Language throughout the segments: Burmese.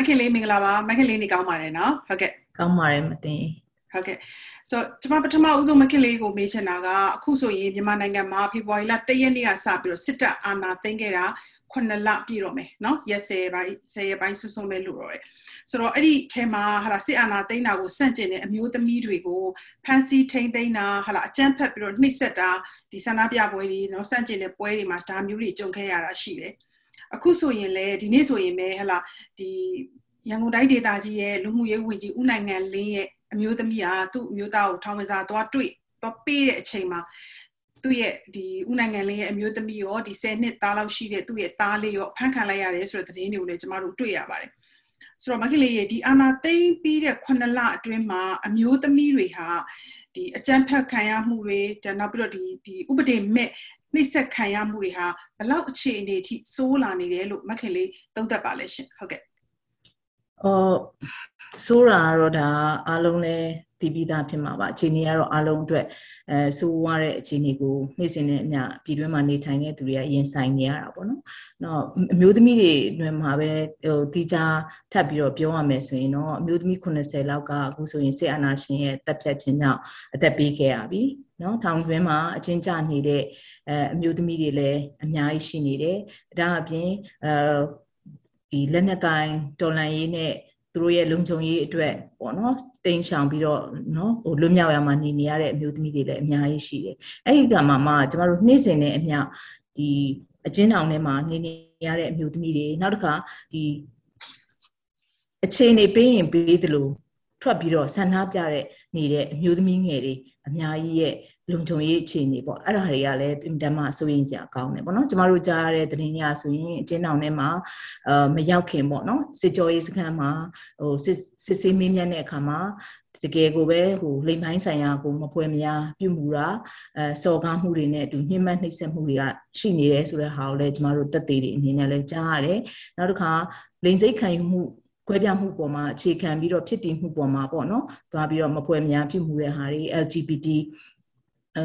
မခင်လေးမင်္ဂလာပါမခင်လေးနေကောင်းပါတယ်နော်ဟုတ်ကဲ့ကောင်းပါတယ်မသိဟုတ်ကဲ့ဆိုတော့ကျွန်မပထမဦးဆုံးမခင်လေးကိုမေးချင်တာကအခုဆိုရင်မြန်မာနိုင်ငံမှာဖေဖော်ဝါရီလ၁ရက်နေ့ကစပြီးတော့စစ်တပ်အာဏာသိမ်းခဲ့တာခုနှစ်လပြည့်တော့မယ်နော်ရက်10ပိုင်း10ရက်ပိုင်းဆွဆုံးမဲ့လို့တော့တယ်ဆိုတော့အဲ့ဒီထဲမှာဟာလာစစ်အာဏာသိမ်းတာကိုစန့်ကျင်တဲ့အမျိုးသမီးတွေကိုဖမ်းဆီးထိန်းသိမ်းတာဟာလာအကြမ်းဖက်ပြီးတော့နှိပ်စက်တာဒီဆန္ဒပြပွဲတွေနော်စန့်ကျင်တဲ့ပွဲတွေမှာဒါမျိုးတွေကြုံခဲ့ရတာရှိတယ် အခုဆိုရင်လည်းဒီနေ့ဆိုရင်ပဲဟလာဒီရန်ကုန်တိုင်းဒေသကြီးရဲ့လူမှုရေးဝန်ကြီးဦးနိုင်ငံလင်းရဲ့အမျိုးသမီးဟာသူ့အမျိုးသားကိုထောင်ဝင်စာသွားတွေ့သွားပေးတဲ့အချိန်မှာသူ့ရဲ့ဒီဦးနိုင်ငံလင်းရဲ့အမျိုးသမီးရောဒီ10နှစ်သားလောက်ရှိတဲ့သူ့ရဲ့သားလေးရောဖမ်းခံလိုက်ရတယ်ဆိုတဲ့သတင်းတွေကိုလည်းကျမတို့တွေ့ရပါတယ်ဆိုတော့မခင်လေးရဲ့ဒီအာနာသိမ့်ပြီးတဲ့9လအတွင်းမှာအမျိုးသမီးတွေဟာဒီအကြမ်းဖက်ခံရမှုတွေဒါနောက်ပြီးတော့ဒီဒီဥပဒေမဲ့ နှိမ့်ဆက်ခံရမှုတွေဟာဘလောက်အခြေအနေအထိစိုးလာနေတယ်လို့မခင်လေးသုံးသပ်ပါလဲရှင်ဟုတ်ကဲ့ အော်စိုးတာကတော့ဒါအားလုံးလဲတည်ပြီးသားဖြစ်မှာပါအခြေအနေကတော့အားလုံးအတွက်အဲဆိုးဝါးတဲ့အခြေအနေကိုနေ့စဉ်နဲ့အမျှပြည်တွင်းမှာနေထိုင်တဲ့သူတွေကရင်ဆိုင်နေရတာပေါ့နော်။တော့အမျိုးသမီးတွေတွင်မှာပဲဟိုတီချာထပ်ပြီးတော့ပြောရမယ်ဆိုရင်တော့အမျိုးသမီး80လောက်ကအခုဆိုရင်စေအာနာရှင်ရဲ့တပ်ဖြတ်ခြင်းကြောင့်အသက်ပေးခဲ့ရပြီ။နော်ထောင်တွင်းမှာအချင်းကြနေတဲ့အဲအမျိုးသမီးတွေလည်းအများကြီးရှိနေတယ်။ဒါအပြင်အဲ ဒီလက်နက်ကိုင်တော်လန်ရေးနဲ့သူတို့ရဲ့လုံခြုံရေးအတွက်ပေါ့နော်တိမ်ရှောင်ပြီးတော့နော်ဟိုလွတ်မြောက်ရမှာနေနေရတဲ့အမျိုးသမီးတွေလည်းအများကြီးရှိတယ်အဲ့ဒီကမှမှကျမတို့နှိမ့်စင်တဲ့အမျှဒီအချင်းတောင်ထဲမှာနေနေရတဲ့အမျိုးသမီးတွေနောက်တစ်ခါဒီအခြေအနေပေးရင်ပေးသလိုထွက်ပြီးတော့ဆန္ဒပြတဲ့နေတဲ့အမျိုးသမီးငယ်တွေအများကြီးရဲ့ လုံခြုံရေးအခြေအနေပေါ့အဲ့ဒါတွေကလည်းတမစိုးရင်စရာကောင်းတယ်ပေါ့နော်ကျမတို့ကြားရတဲ့သတင်းရဆိုရင်အချင်းတောင်ထဲမှာအာမရောက်ခင်ပေါ့နော်စစ်ကြောရေးစခန်းမှာဟိုစစ်စစ်ဆေးမင်းမြတ်တဲ့အခါမှာတကယ်ကိုပဲဟိုလိမ်ပိုင်းဆိုင်ရာကိုမပွဲမများပြုမှုတာအဲစော်ကားမှုတွေနဲ့အတူညှဉ်းပန်းနှိပ်စက်မှုတွေကရှိနေတယ်ဆိုတဲ့ဟာကိုလည်းကျမတို့တက်သေးတွေအနေနဲ့လည်းကြားရတယ်နောက်တစ်ခါလိမ်စိတ်ခံယူမှုကွဲပြားမှုပေါ်မှာအခြေခံပြီးတော့ဖြစ်တည်မှုပေါ်မှာပေါ့နော်သွားပြီးတော့မပွဲများပြုမှုတဲ့ဟာတွေ LGBT အဲ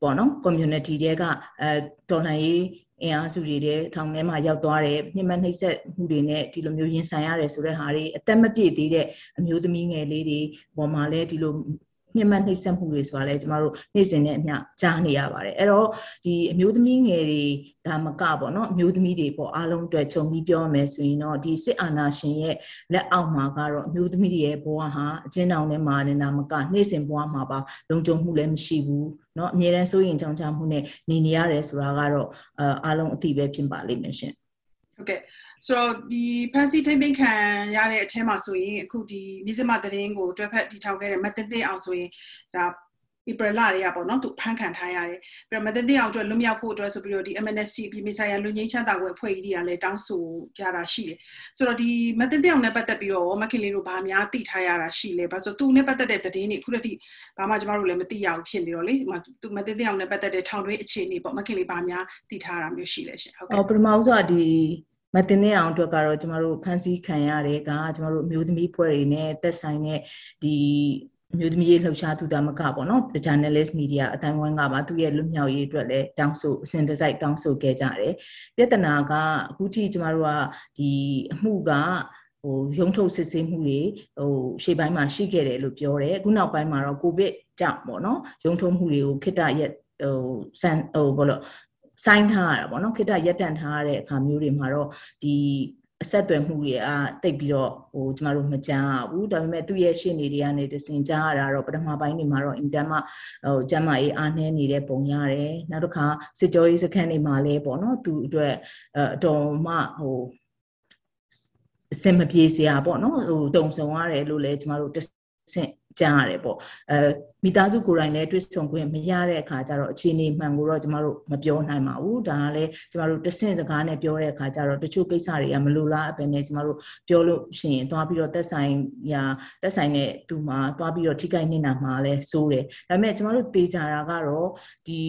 ပေါ့နော် community တွေကအဲတော်လှန်ရေးအင်အားစုတွေတဲ့ထောင်ထဲမှာရောက်သွားတယ်ညှဉ်းပန်းနှိပ်စက်မှုတွေနဲ့ဒီလိုမျိုးရင်ဆိုင်ရတယ်ဆိုတဲ့ဟာတွေအသက်မပြည့်သေးတဲ့အမျိုးသမီးငယ်လေးတွေပေါ်မှာလည်းဒီလို ညှဉ်းပန်းနှိပ်စက်မှုတွေဆိုတာလည်းကျမတို့နေ့စဉ်နဲ့အမျှကြားနေရပါတယ်အဲ့တော့ဒီအမျိုးသမီးငယ်တွေဒါမကပေါ့နော်အမျိုးသမီးတွေပေါ့အားလုံးအတွက်ခြုံပြီးပြောမယ်ဆိုရင်တော့ဒီစစ်အာဏာရှင်ရဲ့လက်အောက်မှာကတော့အမျိုးသမီးတွေရဲ့ဘဝဟာအကျဉ်းထောင်ထဲမှာနေတာမကနေ့စဉ်ဘဝမှာပါလုံခြုံမှုလည်းမရှိဘူးเนาะအမြဲတမ်းစိုးရင်ကြောင်ချမှုနဲ့နေနေရတယ်ဆိုတာကတော့အားလုံးအသိပဲဖြစ်ပါလိမ့်မယ်ရှင်ဟုတ်ကဲ့ ဆိုတော့ဒီဖန်စီထိမ့်သိမ့်ခံရတဲ့အထဲမှာဆိုရင်အခုဒီမြစ်စမသတင်းကိုတွဲဖက်တီထောင်ခဲ့တဲ့မတင်တင်အောင်ဆိုရင်ဒါဧပြီလတွေကပေါ့နော်သူဖမ်းခံထားရတယ်ပြီးတော့မတင်တင်အောင်အတွက်လွတ်မြောက်ဖို့အတွက်ဆိုပြီးတော့ဒီ MNSC ပြည်မြေဆိုင်ရာလူငင်းချမ်းသာကွယ်အဖွဲ့ကြီးတွေကလည်းတောင်းဆိုကြတာရှိတယ်ဆိုတော့ဒီမတင်တင်အောင်နဲ့ပတ်သက်ပြီးတော့မခင်လေးတို့ဗာများသိထားရတာရှိလဲဘာလို့သူနဲ့ပတ်သက်တဲ့သတင်းတွေခုတည်းဘာမှကျမတို့လည်းမသိရဘူးဖြစ်နေတော့လေသူမတင်တင်အောင်နဲ့ပတ်သက်တဲ့ထောင်တွင်းအခြေအနေပေါ့မခင်လေးဗာများသိထားတာမျိုးရှိလဲရှင်ဟုတ်ကဲ့ပထမဆုံးကဒီ မတင်တဲ့အောင်အတွက်ကတော့ကျမတို့ဖန်ဆီးခံရတဲ့ကကျမတို့အမျိုးသမီးဖွဲ့တွေနဲ့သက်ဆိုင်တဲ့ဒီအမျိုးသမီးရေးလှုပ်ရှားသူတာမကပေါ့နော် journalist media အတိုင်းဝိုင်းကပါသူ့ရဲ့လွတ်မြောက်ရေးအတွက်လည်းတောင်းဆိုအစဉ်တစိုက်တောင်းဆိုခဲ့ကြတယ်ပြဿနာကအခုထိကျမတို့ကဒီအမှုကဟိုရုံထုတ်စစ်ဆေးမှုတွေဟိုရှေ့ပိုင်းမှာရှိခဲ့တယ်လို့ပြောတယ်အခုနောက်ပိုင်းမှာတော့ကိုဗစ်ကြောင့်ပေါ့နော်ရုံထုတ်မှုတွေကိုခိတရက်ဟိုစံဟိုဘောလို့ ဆိုင်းထားရတာပေါ့နော်ခိတရက်တန့်ထားရတဲ့အခါမျိုးတွေမှာတော့ဒီအဆက်အသွယ်မှုတွေအားတိတ်ပြီးတော့ဟိုကျမတို့မကြားရဘူးဒါပေမဲ့သူ့ရဲ့ရှင်းနေတွေကနေတစင်ကြားရတာတော့ပထမပိုင်းတွေမှာတော့အင်တန်မှဟိုကျမရေးအားနည်းနေတဲ့ပုံရတယ်နောက်တစ်ခါစစ်ကြောရေးစခန်းတွေမှာလည်းပေါ့နော်သူအတွက်အတော်မှဟိုအစင်မပြေစရာပေါ့နော်ဟိုတုံဆုံရတယ်လို့လည်းကျမတို့တဆင့် ကြားရတယ်ပေါ့အဲမိသားစုကိုယ်တိုင်လည်းတွေ့ဆုံခွင့်မရတဲ့အခါကျတော့အခြေအနေမှန်ကိုတော့ကျမတို့မပြောနိုင်ပါဘူးဒါကလည်းကျမတို့တဆင့်စကားနဲ့ပြောတဲ့အခါကျတော့တချို့ကိစ္စတွေကမလိုလားအပဲနဲ့ကျမတို့ပြောလို့ရှိရင်သွားပြီးတော့သက်ဆိုင်ရာသက်ဆိုင်တဲ့သူမှာသွားပြီးတော့ထိခိုက်နေတာမှာလည်းစိုးတယ်ဒါပေမဲ့ကျမတို့တေချာတာကတော့ဒီ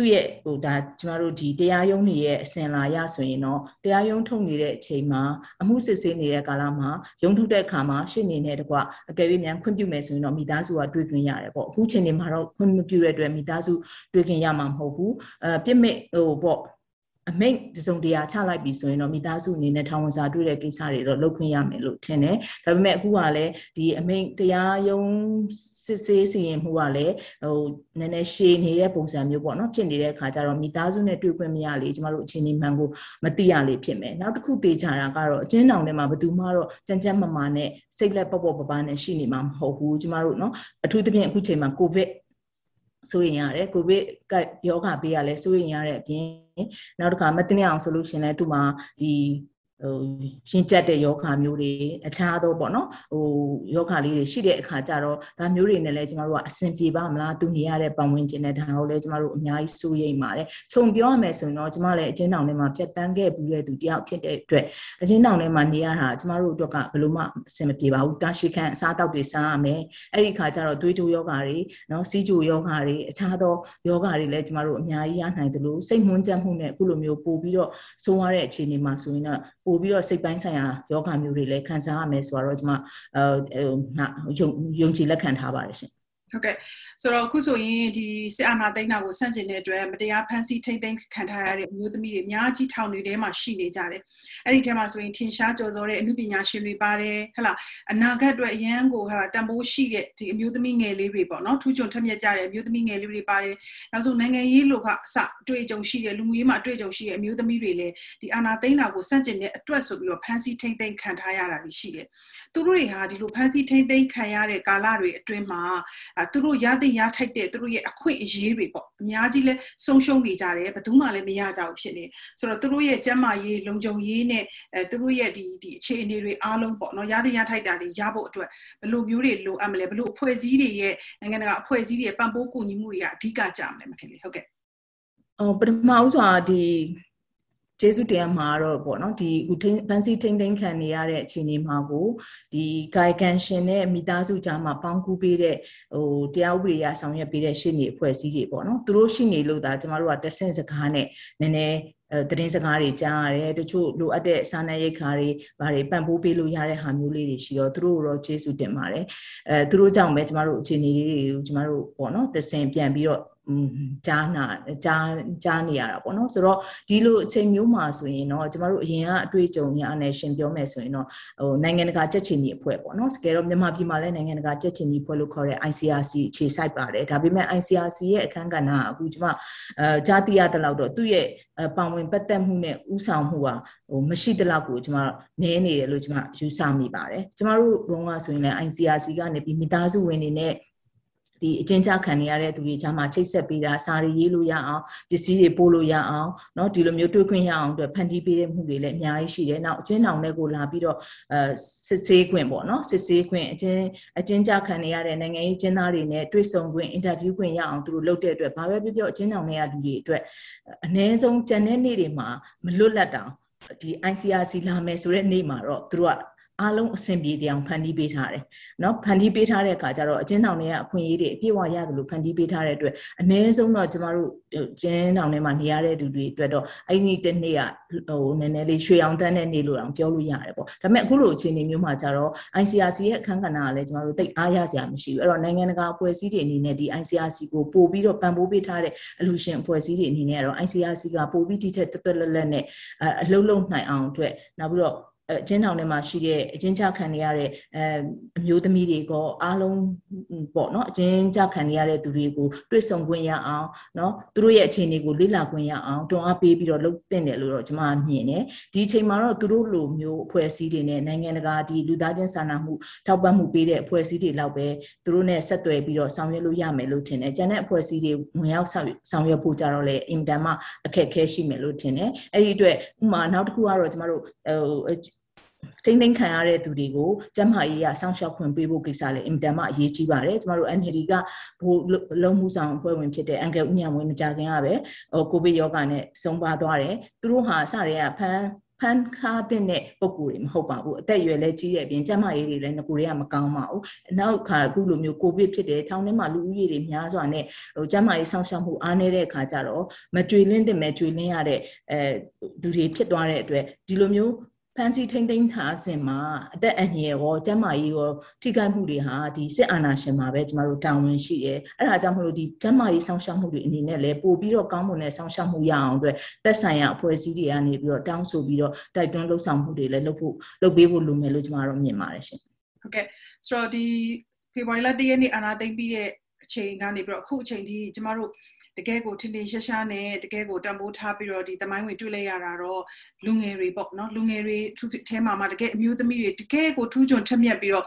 သူ့ရဲ့ဟိုဒါကျမတို့ဒီတရားရုံးတွေရဲ့အစဉ်လာရဆိုရင်တော့တရားရုံးထုတ်နေတဲ့အချိန်မှာအမှုစစ်ဆေးနေတဲ့ကာလမှာရုံးထုတ်တဲ့အခါမှာရှင်းနေတဲ့တကွအကယ်၍မြန်ခွင့်ပြုမယ်ဆိုရင်တော့မိသားစုကတွေ့ခွင့်ရတယ်ပေါ့အခုချိန်နေမှာတော့ခွင့်မပြုတဲ့အတွက်မိသားစုတွေ့ခွင့်ရမှာမဟုတ်ဘူးအဲပြစ်မဲ့ဟိုပေါ့ အမိန့်တစုံတရာချလိုက်ပြီဆိုရင်တော့မိသားစုအနေနဲ့ထောင်ဝင်စာတွေ့တဲ့ကိစ္စတွေတော့လုပ်ခွင့်ရမယ်လို့ထင်တယ်ဒါပေမဲ့အခုကလည်းဒီအမိန့်တရားရုံးစစ်ဆေးစီရင်မှုကလည်းဟိုနည်းနည်းရှည်နေတဲ့ပုံစံမျိုးပေါ့နော်ဖြစ်နေတဲ့အခါကျတော့မိသားစုနဲ့တွေ့ခွင့်မရလေကျမတို့အခြေအနေမှန်ကိုမသိရလေဖြစ်မယ်နောက်တစ်ခုတေချာတာကတော့အကျဉ်းတောင်ထဲမှာဘယ်သူမှတော့ကြမ်းကြမ်းမမာနဲ့စိတ်လက်ပေါ့ပေါ့ပပနဲ့ရှိနေမှာမဟုတ်ဘူးကျမတို့နော်အထူးသဖြင့်အခုချိန်မှာကိုဗစ် စိုးရင်ရတယ်ကိုဗစ်ကယောဂပေးရလဲစိုးရင်ရတဲ့အပြင်နောက်တစ်ခါမတင်အောင်ဆိုလို့ရှင်လဲသူ့မှာဒီ ဟိုရှင်းကျက်တဲ့ယောဂမျိုးတွေအခြားသောပေါ့နော်ဟိုယောဂလေးတွေရှိတဲ့အခါကျတော့ဒါမျိုးတွေနဲ့လည်းကျမတို့ကအဆင်ပြေပါမလားသူနေရတဲ့ပတ်ဝန်းကျင်နဲ့ဒါကိုလည်းကျမတို့အများကြီးစိုးရိမ်ပါတယ်ခြုံပြောရမယ်ဆိုရင်တော့ကျမလည်းအချင်းတောင်ထဲမှာဖြတ်တန်းခဲ့ပြီးတဲ့သူတယောက်ဖြစ်တဲ့အတွက်အချင်းတောင်ထဲမှာနေရတာကျမတို့အတွက်ကဘယ်လိုမှအဆင်မပြေပါဘူးတာရှိခန့်အစားတောက်တွေစားရမယ်အဲ့ဒီခါကျတော့သွေးတိုးယောဂတွေနော်စီးကြိုယောဂတွေအခြားသောယောဂတွေလည်းကျမတို့အများကြီးရနိုင်တယ်လို့စိတ်မွန်းချက်မှုနဲ့အခုလိုမျိုးပို့ပြီးတော့စိုးရတဲ့အခြေအနေမှာဆိုရင်တော့ပို့ပြီးတော့စိတ်ပိုင်းဆိုင်ရာယောဂမျိုးတွေလည်းခံစားရမယ်ဆိုတော့ကျွန်မအဲယုံယုံကြည်လက်ခံထားပါတယ်ရှင် ဟုတ်ကဲ့ဆိုတော့အခုဆိုရင်ဒီစစ်အာဏာသိမ်းတာကိုဆန့်ကျင်တဲ့အတွက်မတရားဖမ်းဆီးထိမ့်သိမ်းခံထားရတဲ့အမျိုးသမီးတွေအများကြီးထောင်တွေထဲမှာရှိနေကြတယ်အဲ့ဒီထဲမှာဆိုရင်ထင်ရှားကြော်စောတဲ့အမှုပညာရှင်တွေပါတယ်ဟဲ့လားအနာဂတ်အတွက်အရန်ကိုဟာတန်ဖိုးရှိတဲ့ဒီအမျိုးသမီးငယ်လေးတွေပေါ့နော်ထူးချွန်ထက်မြက်ကြတဲ့အမျိုးသမီးငယ်လေးတွေပါတယ်နောက်ဆုံးနိုင်ငံရေးလိုကအစအတွေ့အကြုံရှိတဲ့လူမှုရေးမှာအတွေ့အကြုံရှိတဲ့အမျိုးသမီးတွေလည်းဒီအာဏာသိမ်းတာကိုဆန့်ကျင်တဲ့အတွက်ဆိုပြီးတော့ဖမ်းဆီးထိမ့်သိမ်းခံထားရတာတွေရှိတယ်သူတို့တွေဟာဒီလိုဖမ်းဆီးထိမ့်သိမ်းခံရတဲ့ကာလတွေအတွင်းမှာသူတို့ရသင့်ရထိုက်တဲ့သူတို့ရဲ့အခွင့်အရေးတွေပေါ့အများကြီးလဲဆုံးရှုံးနေကြတယ်ဘယ်သူမှလည်းမရကြဘူးဖြစ်နေဆိုတော့သူတို့ရဲ့ကျန်းမာရေးလုံခြုံရေးနဲ့အဲသူတို့ရဲ့ဒီဒီအခြေအနေတွေအားလုံးပေါ့နော်ရသင့်ရထိုက်တာတွေရဖို့အတွက်ဘယ်လိုမျိုးတွေလိုအပ်မလဲဘယ်လိုအဖွဲ့အစည်းတွေရဲ့နိုင်ငံတကာအဖွဲ့အစည်းတွေရဲ့ပံ့ပိုးကူညီမှုတွေကအဓိကကြမလဲမခင်လေဟုတ်ကဲ့အော်ပထမဦးစွာဒီ ကျေးဇူးတရားမှာတော့ပေါ့နော်ဒီအခုဘန်စီထိမ့်သိမ့်ခံနေရတဲ့အခြေအနေမှာကိုဒီကာယကံရှင်နဲ့မိသားစုကြားမှာပေါင်းကူးပေးတဲ့ဟိုတရားဥပဒေအရဆောင်ရွက်ပေးတဲ့ရှင်းနေအဖွဲ့အစည်းတွေပေါ့နော်သူတို့ရှိနေလို့ဒါကျမတို့ကတဆင့်စကားနဲ့နည်းနည်းအဲသတင်းစကားတွေကြားရတယ်တချို့လိုအပ်တဲ့စာနယ်ရိတ်ခါတွေဘာတွေပံ့ပိုးပေးလို့ရတဲ့ဟာမျိုးလေးတွေရှိတော့သူတို့တော့ကျေးဇူးတင်ပါတယ်အဲသူတို့ကြောင့်ပဲကျမတို့အခြေအနေလေးတွေကိုကျမတို့ပေါ့နော်တဆင်ပြန်ပြီးတော့ ကြားနာကြားကြားနေရတာပေါ့နော်ဆိုတော့ဒီလိုအချိန်မျိုးမှာဆိုရင်တော့ကျမတို့အရင်ကအတွေ့အကြုံညာနဲ့ရှင်ပြောမယ်ဆိုရင်တော့ဟိုနိုင်ငံတကာကြက်ချင်ကြီးအဖွဲ့ပေါ့နော်တကယ်တော့မြန်မာပြည်မှာလည်းနိုင်ငံတကာကြက်ချင်ကြီးအဖွဲ့လို့ခေါ်တဲ့ ICRC အခြေစိုက်ပါတယ်ဒါပေမဲ့ ICRC ရဲ့အခန်းကဏ္ဍကအခုကျမအဲကြားသိရတဲ့လောက်တော့သူ့ရဲ့ပါဝင်ပတ်သက်မှုနဲ့ဥဆောင်မှုဟာဟိုမရှိတဲ့လောက်ကိုကျမနည်းနေတယ်လို့ကျမယူဆမိပါတယ်ကျမတို့ဘုံကဆိုရင်လည်း ICRC ကနေပြီးမိသားစုဝင်တွေနဲ့ ဒီအကျဉ်းချခံနေရတဲ့သူတွေကြားမှာချိတ်ဆက်ပေးတာစာရီရေးလို့ရအောင်ပစ္စည်းတွေပို့လို့ရအောင်เนาะဒီလိုမျိုးတွေ့ခွင့်ရအောင်အတွက်ဖန်တီးပေးတဲ့မှုတွေလည်းအများကြီးရှိတယ်။နောက်အကျဉ်းထောင်တွေကိုလာပြီးတော့အဲစစ်ဆေးခွင့်ပေါ့เนาะစစ်ဆေးခွင့်အကျဉ်းအကျဉ်းချခံနေရတဲ့နိုင်ငံရေးကျဉ်းသားတွေနဲ့တွေ့ဆုံခွင့်အင်တာဗျူးခွင့်ရအောင်သူတို့လုပ်တဲ့အတွက်ဘာပဲပြောပြောအကျဉ်းထောင်တွေကလူတွေအတွက်အ ਨੇ ဆုံးကျန်တဲ့နေ့တွေမှာမလွတ်လပ်တောင်ဒီ ICRC လာမယ်ဆိုတဲ့နေ့မှာတော့သူတို့က အားလုံးအဆင်ပြေတဲ့အောင်ဖန်တီးပေးထားတယ်။နော်ဖန်တီးပေးထားတဲ့အခါကျတော့အကျဉ်းထောင်တွေကအခွင့်အရေးတွေအပြည့်အဝရတယ်လို့ဖန်တီးပေးထားတဲ့အတွက်အ ਨੇ ဆုံးတော့ကျမတို့ကျင်းထောင်ထဲမှာနေရတဲ့လူတွေအတွက်တော့အဲ့ဒီတစ်နေ့ကဟိုနည်းနည်းလေးရွှေအောင်တန်းတဲ့နေ့လို့တောင်ပြောလို့ရတယ်ပေါ့။ဒါပေမဲ့အခုလိုအခြေအနေမျိုးမှာကျတော့ ICRC ရဲ့အခန်းကဏ္ဍကလည်းကျမတို့တိတ်အားရစရာမရှိဘူး။အဲ့တော့နိုင်ငံတကာအဖွဲ့အစည်းတွေအနေနဲ့ဒီ ICRC ကိုပို့ပြီးတော့ပံ့ပိုးပေးထားတဲ့အလူရှင်အဖွဲ့အစည်းတွေအနေနဲ့ကတော့ ICRC ကပို့ပြီးဒီထက်တက်တက်လက်လက်နဲ့အလုံးလုံးနိုင်အောင်အတွက်နောက်ပြီးတော့ အကျဉ်းထောင်ထဲမှာရှိတဲ့အကျဉ်းချခံနေရတဲ့အဲအမျိုးသမီးတွေကအားလုံးပေါ့နော်အကျဉ်းချခံနေရတဲ့သူတွေကိုတွေ့ဆုံခွင့်ရအောင်နော်သူတို့ရဲ့အခြေအနေကိုလေ့လာခွင့်ရအောင်တွန်းအားပေးပြီးတော့လုပ်တင်တယ်လို့တော့ကျွန်မမြင်တယ်ဒီအချိန်မှာတော့သူတို့လိုမျိုးအဖွဲ့အစည်းတွေနဲ့နိုင်ငံတကာဒီလူသားချင်းစာနာမှုထောက်ပံ့မှုပေးတဲ့အဖွဲ့အစည်းတွေလောက်ပဲသူတို့နဲ့ဆက်သွယ်ပြီးတော့ဆောင်ရွက်လို့ရမယ်လို့ထင်တယ်ကျန်တဲ့အဖွဲ့အစည်းတွေဝင်ရောက်ဆောင်ရွက်ဖို့ကြတော့လေအင်တန်မှအခက်အခဲရှိမယ်လို့ထင်တယ်အဲ့ဒီအတွက်ဥမာနောက်တစ်ခုကတော့ကျမတို့ဟို ထိမ့်သိမ်းခံရတဲ့သူတွေကိုကျန်းမာရေးရစောင့်ရှောက်ခွင့်ပေးဖို့ကိစ္စလည်းအင်တန်မှအရေးကြီးပါတယ်ကျမတို့ NHD ကဘိုးလုံးမှုဆောင်အဖွဲ့ဝင်ဖြစ်တဲ့အန်ကယ်ဦးညံဝင်းမကြခင်ကပဲဟိုကိုဗစ်ရောဂါနဲ့ဆုံးပါသွားတယ်သူတို့ဟာစရဲကဖမ်းဖန်ခါတဲ့ပုံကိုယ်တွေမဟုတ်ပါဘူးအသက်အရွယ်လည်းကြီးတဲ့အပြင်ကျန်းမာရေးတွေလည်းငကိုတွေကမကောင်းပါဘူးနောက်ခါအခုလိုမျိုးကိုဗစ်ဖြစ်တယ်ထောင်ထဲမှာလူဦးရေတွေများစွာနဲ့ဟိုကျန်းမာရေးဆောင်ရှောက်မှုအားနည်းတဲ့အခါကျတော့မကြွေလင်းတဲ့မဲ့ကြွေလင်းရတဲ့အဲလူတွေဖြစ်သွားတဲ့အတွက်ဒီလိုမျိုး ဖန်စီထိမ့်သိမ်းထားခြင်းမှာအသက်အန္တရာယ်ရောကျန်းမာရေးရောထိခိုက်မှုတွေဟာဒီစစ်အာဏာရှင်မှာပဲကျမတို့တာဝန်ရှိတယ်အဲ့ဒါကြောင့်မလို့ဒီကျန်းမာရေးစောင့်ရှောက်မှုတွေအနေနဲ့လည်းပို့ပြီးတော့ကောင်းမွန်တဲ့စောင့်ရှောက်မှုရအောင်အတွက်သက်ဆိုင်ရာအဖွဲ့အစည်းတွေကနေပြီးတော့တောင်းဆိုပြီးတော့တိုက်တွန်းလှုပ်ဆောင်မှုတွေလည်းလုပ်ဖို့လုပ်ပေးဖို့လိုမယ်လို့ကျမတို့မြင်ပါတယ်ရှင်ဟုတ်ကဲ့ဆိုတော့ဒီဖေဖော်ဝါရီလ၁ရက်နေ့အာဏာသိမ်းပြီးတဲ့အချိန်ကနေပြီးတော့အခုအချိန်ထိကျမတို့ တကယ်ကိုထင်ထင်ရှားရှားနဲ့တကယ်ကိုတံပိုးထားပြီးတော့ဒီသမိုင်းဝင်တွေ့လိုက်ရတာတော့လူငယ်တွေပေါ့နော်လူငယ်တွေသူ့ထဲမှာမှတကယ်အမျိုးသမီးတွေတကယ်ကိုထူးချွန်ထက်မြက်ပြီးတော့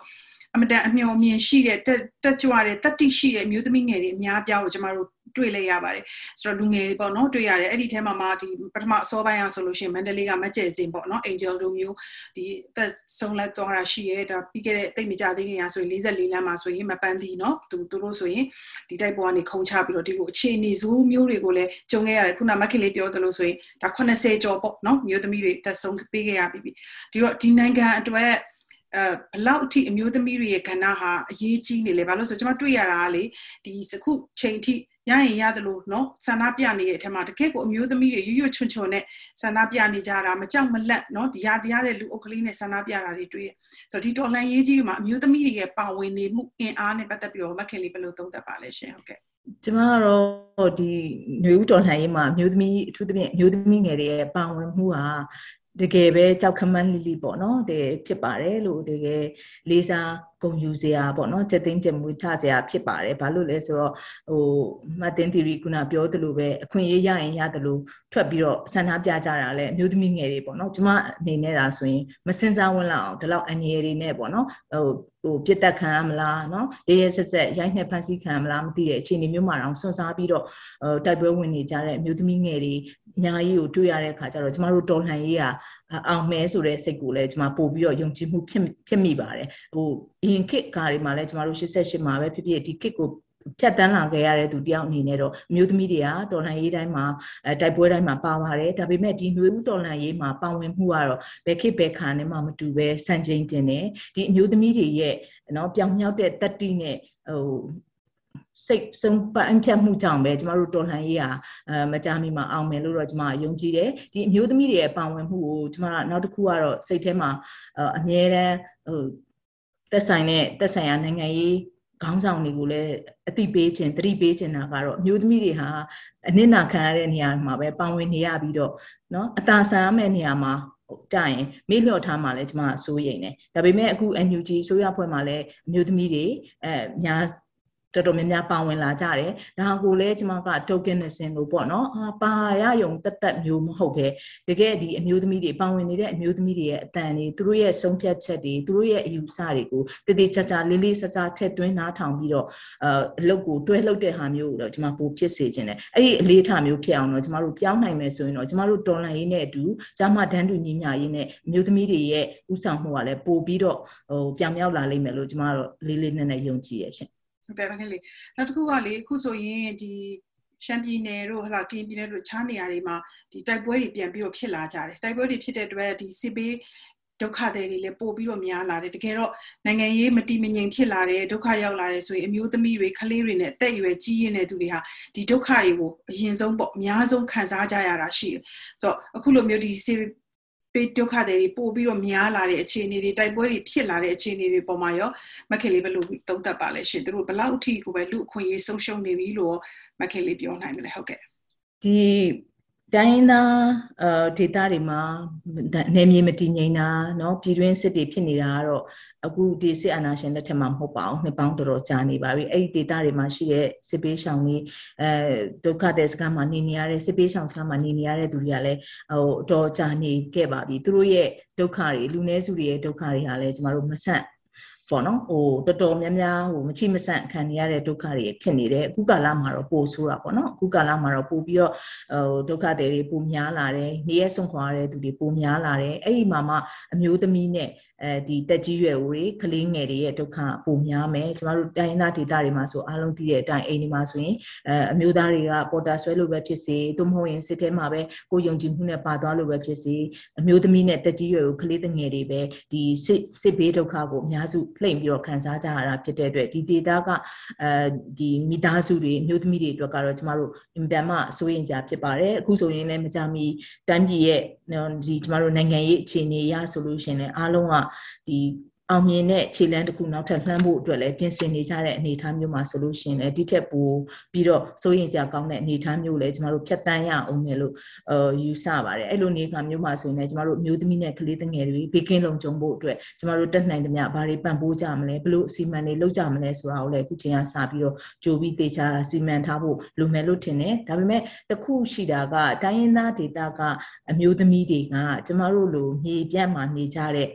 အမတန်အမျှော်မြင်ရှိတဲ့တက်ကြွတဲ့တတိရှိတဲ့အမျိုးသမီးငယ်တွေအများပြားကိုကျမတို့တွေ့လိုက်ရပါတယ်ဆိုတော့လူငယ်ပေါ့နော်တွေ့ရတယ်အဲ့ဒီထဲမှာမှဒီပထမအစောပိုင်းအောင်ဆိုလို့ရှိရင်မန္တလေးကမကျဲစင်ပေါ့နော် Angel တို့မျိုးဒီသက်ဆုံးလက်သွားတာရှိရဲဒါပြီးခဲ့တဲ့တိတ်မကြသေးခင်ရဆိုရင်44လမ်းမှာဆိုရင်မပန်းသီးနော်သူတို့လို့ဆိုရင်ဒီတိုက်ပေါ်ကနေခုံချပြီးတော့ဒီကိုအခြေအနေဇူးမျိုးတွေကိုလည်းကြုံခဲ့ရတယ်ခုနမခင်လေးပြောသလိုဆိုရင်ဒါ80ကျော်ပေါ့နော်မျိုးသမီးတွေသက်ဆုံးပေးခဲ့ရပြီဒီတော့ဒီနိုင်ငံအတွက် အဲဘလောက်အထိအမျိုးသမီးတွေရဲ့ကဏ္ဍဟာအရေးကြီးနေလဲဘာလို့ဆိုကျွန်မတွေ့ရတာကလေဒီစခုချိန်ထိရရင်ရတယ်လို့เนาะဆန္ဒပြနေတဲ့အထက်မှာတကယ့်ကိုအမျိုးသမီးတွေရွရွချွန်ချွန်နဲ့ဆန္ဒပြနေကြတာမကြောက်မလက်เนาะဒီရတရားတဲ့လူအုပ်ကလေးနဲ့ဆန္ဒပြတာတွေတွေ့ရဆိုတော့ဒီတော်လှန်ရေးကြီးမှာအမျိုးသမီးတွေရဲ့ပါဝင်နေမှုအင်အားနဲ့ပတ်သက်ပြီးတော့မခင်လေးဘယ်လိုသုံးသပ်ပါလဲရှင်ဟုတ်ကဲ့ကျမကတော့ဒီຫນွေဦးတော်လှန်ရေးမှာအမျိုးသမီးအထူးသဖြင့်အမျိုးသမီးငယ်တွေရဲ့ပါဝင်မှုဟာ တကယ်ပဲကြောက်ခမန်းလိလိပေါ့နော်တကယ်ဖြစ်ပါတယ်လို့တကယ်လေးစား ဂုဏ်ယူစရာပေါ့နော်ချက်သိန်းချက်မွေးထစရာဖြစ်ပါတယ်ဘာလို့လဲဆိုတော့ဟိုမတ်တင်သီရီခုနပြောသလိုပဲအခွင့်အရေးရရင်ရတယ်လို့ထွက်ပြီးတော့ဆန္ဒပြကြတာလဲအမျိုးသမီးငယ်တွေပေါ့နော်ကျမအနေနဲ့ဒါဆိုရင်မစင်စားဝင်လောက်အောင်ဒီလောက်အငြယ်တွေနဲ့ပေါ့နော်ဟိုဟိုပြစ်တက်ခံရမလားเนาะရဲရဲဆက်ဆက်ရိုက်နှက်ဖန်ဆီးခံရမလားမသိတဲ့အခြေအနေမျိုးမှာတော့စွန့်စားပြီးတော့ဟိုတိုက်ပွဲဝင်နေကြတဲ့အမျိုးသမီးငယ်တွေအများကြီးကိုတွေ့ရတဲ့အခါကျတော့ကျမတို့တော်လှန်ရေးက အောင်မဲဆိုတဲ့စိတ်ကိုလည်းကျမပို့ပြီးတော့ယုံကြည်မှုဖြစ်ဖြစ်မိပါတယ်ဟိုအရင်ခေတ်ကားတွေမှာလည်းကျမတို့88မှာပဲဖြစ်ဖြစ်ဒီခေတ်ကိုဖြတ်တန်းလာခဲ့ရတဲ့သူတယောက်အနေနဲ့တော့အမျိုးသမီးတွေကတော်လှန်ရေးတိုင်းမှာအဲတိုက်ပွဲတိုင်းမှာပါပါတယ်ဒါပေမဲ့ဒီຫນွေဦးတော်လှန်ရေးမှာပါဝင်မှုကတော့ဘယ်ခေတ်ဘယ်ခါနဲ့မှမတူပဲစံချိန်တင်တယ်ဒီအမျိုးသမီးတွေရဲ့နော်ပြောင်မြောက်တဲ့တတိနဲ့ဟို စိတ်ဆုံးပန်းဖြတ်မှုကြောင့်ပဲကျမတို့တော်လှန်ရေးဟာအဲမကြမီမှာအောင်မယ်လို့တော့ကျမယုံကြည်တယ်ဒီအမျိုးသမီးတွေရဲ့ပါဝင်မှုကိုကျမကနောက်တစ်ခုကတော့စိတ်ထဲမှာအမြဲတမ်းဟိုသက်ဆိုင်တဲ့သက်ဆိုင်ရာနိုင်ငံရေးခေါင်းဆောင်တွေကိုလည်းအတိပေးခြင်းတတိပေးခြင်းတာကတော့အမျိုးသမီးတွေဟာအနစ်နာခံရတဲ့နေရာမှာပဲပါဝင်နေရပြီးတော့เนาะအသာဆန်ရမယ့်နေရာမှာကြရင်မေ့လျော့ထားမှလည်းကျမစိုးရိမ်တယ်ဒါပေမဲ့အခု NUG ဆိုရဖွဲ့မှာလည်းအမျိုးသမီးတွေအဲများ တော်တော်များများပါဝင်လာကြတယ်ဒါကိုလည်းကျွန်မက tokenism လို့ပေါ့နော်အာပါရယုံတက်တက်မျိုးမဟုတ်ပဲတကယ်ဒီအမျိုးသမီးတွေပါဝင်နေတဲ့အမျိုးသမီးတွေရဲ့အတန်တွေသူတို့ရဲ့ဆုံးဖြတ်ချက်တွေသူတို့ရဲ့အယူဆတွေကိုတည်တည်ချာချာလေးလေးဆဆထည့်သွင်းနားထောင်ပြီးတော့အအလုပ်ကိုတွဲလှုပ်တဲ့ဟာမျိုးကိုတော့ကျွန်မပိုဖြစ်စေခြင်းတယ်အဲ့ဒီအလေးထားမျိုးဖြစ်အောင်တော့ကျွန်မတို့ပြောင်းနိုင်မယ်ဆိုရင်တော့ကျွန်မတို့တော်လန်ရေးနဲ့အတူဂျာမဒန်းတူညီမျှရေးနဲ့အမျိုးသမီးတွေရဲ့ဥဆောင်မှုကလည်းပို့ပြီးတော့ဟိုပြောင်မြောက်လာလိမ့်မယ်လို့ကျွန်မတို့လေးလေးနက်နက်ယုံကြည်ရရှင် ဟုတ်ကဲ့ပါခင်လေနောက်တစ်ခုကလေအခုဆိုရင်ဒီရှမ်းပြည်နယ်တို့ဟလာကင်းပြည်နယ်တို့ခြားနေရာတွေမှာဒီတိုက်ပွဲတွေပြန်ပြီးတော့ဖြစ်လာကြတယ်တိုက်ပွဲတွေဖြစ်တဲ့အတွက်ဒီစစ်ပေးဒုက္ခတွေတွေလည်းပို့ပြီးတော့များလာတယ်တကယ်တော့နိုင်ငံရေးမတိမငြိမ်ဖြစ်လာတယ်ဒုက္ခရောက်လာတယ်ဆိုရင်အမျိုးသမီးတွေကလေးတွေနဲ့အသက်အရွယ်ကြီးရင်းတဲ့သူတွေဟာဒီဒုက္ခတွေကိုအရင်ဆုံးပေါ့အများဆုံးခံစားကြရတာရှိတယ်ဆိုတော့အခုလိုမျိုးဒီ ပေးဒုက္ခတွေပို့ပြီးတော့များလာတဲ့အခြေအနေတွေတိုက်ပွဲတွေဖြစ်လာတဲ့အခြေအနေတွေပေါ်မှာရောမခင်လေးဘယ်လိုသုံးသပ်ပါလဲရှင်တို့ဘယ်လောက်အထိကိုပဲလူအခွင့်အရေးဆုံးရှုံးနေပြီလို့မခင်လေးပြောနိုင်မလဲဟုတ်ကဲ့ဒီ တိုင်းသားအဲဒေတာတွေမှာနေမြေမတည်ငြိမ်တာเนาะပြည်တွင်းစစ်တွေဖြစ်နေတာကတော့အခုဒီစစ်အာဏာရှင်လက်ထက်မှာမဟုတ်ပါဘူးနှစ်ပေါင်းတော်တော်ကြာနေပါပြီအဲ့ဒီဒေတာတွေမှာရှိတဲ့စစ်ပေးရှောင်တွေအဲဒုက္ခတဲ့စကားမှာနေနေရတဲ့စစ်ပေးရှောင်စကားမှာနေနေရတဲ့သူတွေကလည်းဟိုတော်ကြာနေခဲ့ပါပြီသူတို့ရဲ့ဒုက္ခတွေလူနည်းစုတွေရဲ့ဒုက္ခတွေဟာလည်းကျမတို့မဆန့် ပေါ့နော်ဟိုတော်တော်များများဟိုမချိမဆန့်ခံနေရတဲ့ဒုက္ခတွေဖြစ်နေတယ်အခုကာလမှာတော့ပိုဆိုးတာပေါ့နော်အခုကာလမှာတော့ပိုပြီးတော့ဟိုဒုက္ခတွေပိုများလာတယ်နေရဆုံးခွာရတဲ့သူတွေပိုများလာတယ်အဲ့ဒီမှာမှအမျိုးသမီးနဲ့ အဲဒီတက်ကြီးရွယ်ဦးတွေကလေးငယ်တွေရဲ့ဒုက္ခပိုများမယ်ကျမတို့တိုင်းသားဒေသတွေမှာဆိုအားလုံးသိတဲ့အတိုင်းအိမ်တွေမှာဆိုရင်အဲအမျိုးသားတွေကပေါ်တာဆွဲလို့ပဲဖြစ်စေသို့မဟုတ်ရင်စစ်ထဲမှာပဲကိုယုံကြည်မှုနဲ့ပါသွားလို့ပဲဖြစ်စေအမျိုးသမီးနဲ့တက်ကြီးရွယ်ဦးကလေးငယ်တွေပဲဒီစစ်စစ်ဘေးဒုက္ခကိုအများစုလှိမ့်ပြီးတော့ခံစားကြရတာဖြစ်တဲ့အတွက်ဒီဒေသကအဲဒီမိသားစုတွေအမျိုးသမီးတွေအတွက်ကတော့ကျမတို့အင်တန်မှစိုးရင်ကြဖြစ်ပါတယ်အခုဆိုရင်လည်းမကြမီတန်းပြည်ရဲ့ဒီကျမတို့နိုင်ငံရေးအခြေအနေအရဆိုလို့ရှင်လည်းအားလုံးကဒီ အောင်မြင်တဲ့ခြေလမ်းတစ်ခုနောက်ထပ်လှမ်းဖို့အတွက်လည်းပြင်ဆင်နေကြတဲ့အနေအထားမျိုးမှာဆိုလို့ရှိရင်လည်းဒီထက်ပိုပြီးတော့စိုးရင်စရာကောင်းတဲ့အနေအထားမျိုးလည်းကျမတို့ဖြတ်တန်းရအောင်မယ်လို့အာယူဆပါတယ်အဲ့လိုနေခါမျိုးမှာဆိုရင်လည်းကျမတို့မျိုးသမီးနဲ့ကလေးငယ်တွေဘေးကင်းလုံခြုံဖို့အတွက်ကျမတို့တက်နိုင်သမျှဘာတွေပံ့ပိုးကြမလဲဘလို့အစီအမံတွေလုပ်ကြမလဲဆိုတာကိုလည်းအခုချိန်ကစပြီးတော့ကြိုပြီးသေချာစီမံထားဖို့လိုမယ်လို့ထင်တယ်ဒါပေမဲ့တခုရှိတာကတိုင်းရင်းသားဒေသကအမျိုးသမီးတွေကကျမတို့လိုမြေပြန့်မှာနေကြတဲ့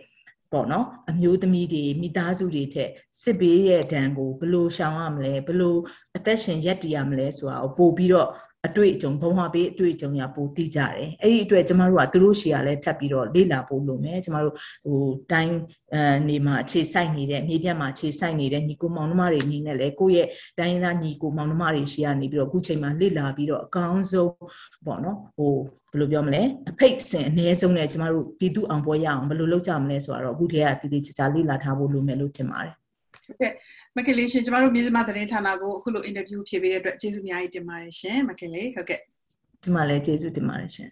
ပေါ့နော်အမျိုးသမီးတွေမိသားစုတွေထက်စစ်ဘေးရဲ့ဒဏ်ကိုဘယ်လိုရှောင်ရမလဲဘယ်လိုအသက်ရှင်ရက်တည်ရမလဲဆိုတာကိုပို့ပြီးတော့ အတွေ့အကြုံဘုံမှာပေးအတွေ့အကြုံရပိုသိကြတယ်အဲ့ဒီအတွက်ကျမတို့ကသူတို့ရှေ့ကလည်းထပ်ပြီးတော့လေ့လာဖို့လိုမယ်ကျမတို့ဟိုတိုင်းအဲနေမှာအခြေစိုက်နေတဲ့မြေပြတ်မှာအခြေစိုက်နေတဲ့ညီကိုမောင်နှမတွေအနေနဲ့လည်းကိုယ့်ရဲ့တိုင်းသားညီကိုမောင်နှမတွေရှေ့ကနေပြီးတော့အခုချိန်မှာလေ့လာပြီးတော့အကောင်းဆုံးပေါ့နော်ဟိုဘယ်လိုပြောမလဲအဖိတ်စင်အ ਨੇ ဆုံးနဲ့ကျမတို့ပြည်သူအောင်ပွဲရအောင်ဘယ်လိုလုပ်ကြမလဲဆိုတော့အခုတည်းကတည်တည်ချာချာလေ့လာထားဖို့လိုမယ်လို့ထင်ပါတယ် ဟုတ်ကဲ့မကလေးရှင်ကျမတို့မြေစမသတင်းဌာနကိုအခုလိုအင်တာဗျူးဖြေပေးတဲ့အတွက်ကျေးဇူးအများကြီးတင်ပါတယ်ရှင်မကလေးဟုတ်ကဲ့ဒီမှာလည်းကျေးဇူးတင်ပါတယ်ရှင်